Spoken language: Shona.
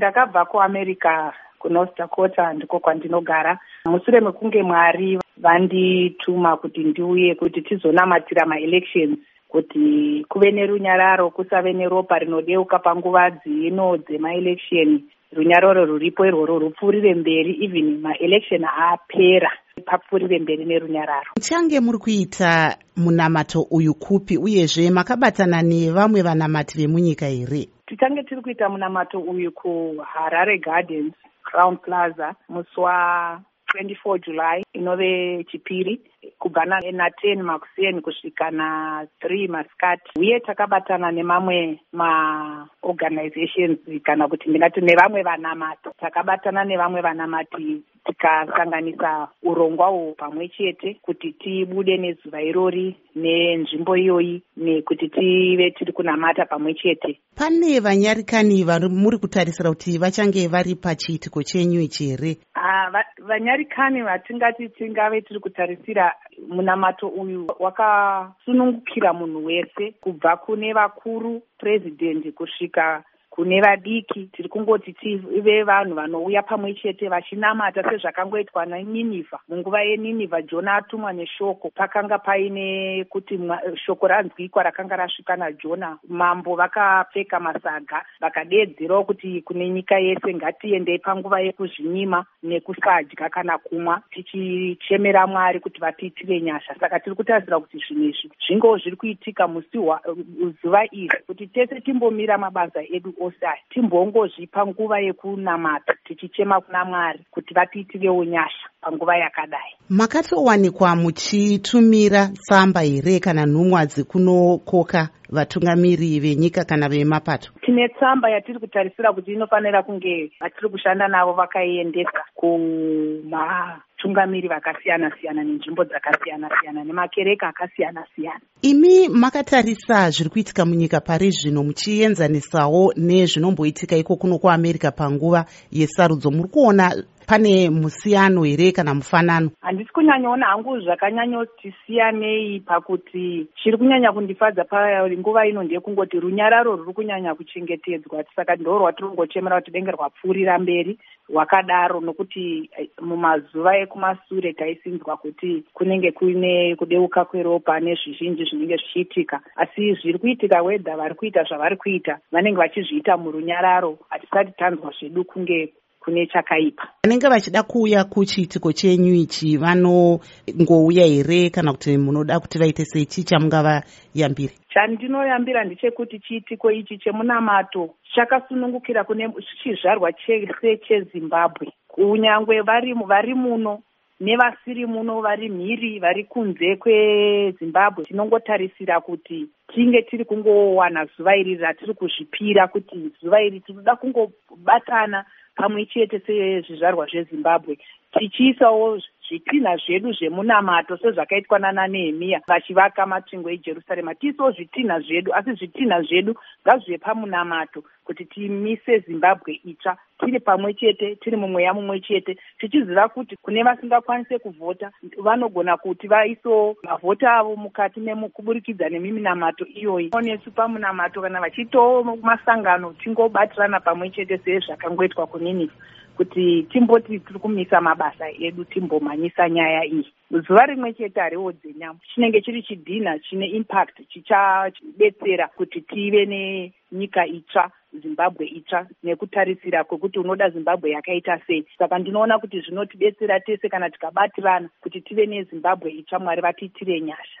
ndakabva kuamerica kunorth dakota ndiko kwandinogara. Mushure mekunge mwari vandituma kuti ndiuye kuti tizonamatira maelections kuti kuve nerunyararo kusave neropa rinodeuka panguva dzino dzemaelection. Runyararo rwuripo irworwo rupfuurire mberi even maelection apera papfuurire mberi nerunyararo. Muchange muri kuita munamato uyu kupi uyezve makabatana nevamwe vanamati vemunyika here tichange tiri kuita munamato uyu kuharare gardens crown plaza musi wa24 july inove chipiri kubva na10 makuseni kusvika na3 masikati uye takabatana nemamwe maorganizations kana kuti ndingati nevamwe vanamati takabatana nevamwe vanamati tikasanganisa urongwa uhwo pamwe chete kuti tibude nezuva irori nenzvimbo iyoyi nekuti tive tiri kunamata pamwe chete. Pane vanyarikani muri kutarisira kuti vachange vari pachiitiko chenyu ichi here vanyarikani vatingati tingave tiri kutarisira munamato uyu. Wakasunungukira munhu wese kubva kune vakuru purezidendi kusvika kune vadiki tiri kungoti tive vanhu vanouya pamwe chete vachinamata sezvakangoitwa naninivha munguva yeninivha jona atumwa neshoko. Pakanga paine kuti shoko ranzwikwa rakanga rasvika najona. Mambo vakapfeka masaga vakadeedzerawo kuti kune nyika yese ngatiendei panguva yekuzvinyima nekusadya kana kumwa tichichemera mwari kuti vatiitire nyasha. Saka tiri kutarisira kuti zvinhu izvi zvingoo zviri kuitika musi zuva iri kuti tese timbomira mabasa edu ose aya timbongozvipa nguva yekunamata tichichema kuna mwari kuti vatiitirewo nyasha panguva yakadai. Makatowanikwa muchitumira tsamba here kana nhumwa dzekunokoka vatungamiri venyika kana vemapato? Tine tsamba yatiri kutarisira kuti inofanira kunge vatiri kushanda navo vakaiendesa kumatungamiri vakasiyana siyana nenzvimbo dzakasiyana siyana nemakereka akasiyana siyana imi makatarisa zviri kuitika munyika pari zvino muchienzanisawo nezvinomboitika iko kuno kuamerica panguva yesarudzo. Muri kuona pane musiyano here kana mufanano? Handisi kunyanyaona hangu zvakanyanyoti siyanei pakuti chiri kunyanya kundifadza panguva ino ndeyekungoti runyararo ruri kunyanya kuchengetedzwa. Saka ndo rwatinongochemera kuti denge rwapfuurira mberi rwakadaro nokuti mumazuva ekumasure taisinzwa kuti kunenge kuine kudeuka kweropa nezvizhinji zvinenge zvichiitika. Asi zviri kuitika wedha vari kuita zvavari kuita vanenge vachizviita murunyararo. Hatisati tanzwa zvedu kunge kune chakaipa. Vanenge vachida kuuya kuchiitiko chenyu ichi vanongouya here kana kuti munoda kuti vaite sei chii chamungavayambiri chandinoyambira ndechekuti chiitiko ichi chemunamato chakasunungukira kune chizvarwa chese chezimbabwe. Kunyangwe vari vari muno nevasiri muno vari mhiri vari kunze kwezimbabwe tinongotarisira kuti tinge tiri kungowana zuva iri ratiri kuzvipira kuti zuva iri tinoda kungobatana pamwe chete sezvizvarwa zvezimbabwe tichiisawo zvitinha zvedu zvemunamato sezvakaitwa nananehemiya vachivaka matsvingo ejerusarema. Tiisawo zvitinha zvedu asi zvitinha zvedu ngazvive pamunamato kuti timise zimbabwe itsva tiri pamwe chete tiri mumweya mumwe chete. Tichiziva kuti kune vasingakwanise kuvhota vanogona kuti vaisewo mavhota avo mukati kuburikidza nemiminamato iyoyi. Onesu pamunamato kana vachitowo masangano tingobatirana pamwe chete sezvakangoitwa kuninifa kuti timboti tiri kumisa mabasa edu timbomhanyisa nyaya iyi. Zuva rimwe chete hariwo dzenyama. Chinenge chiri chidhinha chine impact chichadetsera kuti tive nenyika itsva zimbabwe itsva nekutarisira kwekuti unoda zimbabwe yakaita sei. Saka ndinoona kuti zvinotidetsera tese kana tikabatirana kuti tive nezimbabwe itsva mwari vatiitire nyasha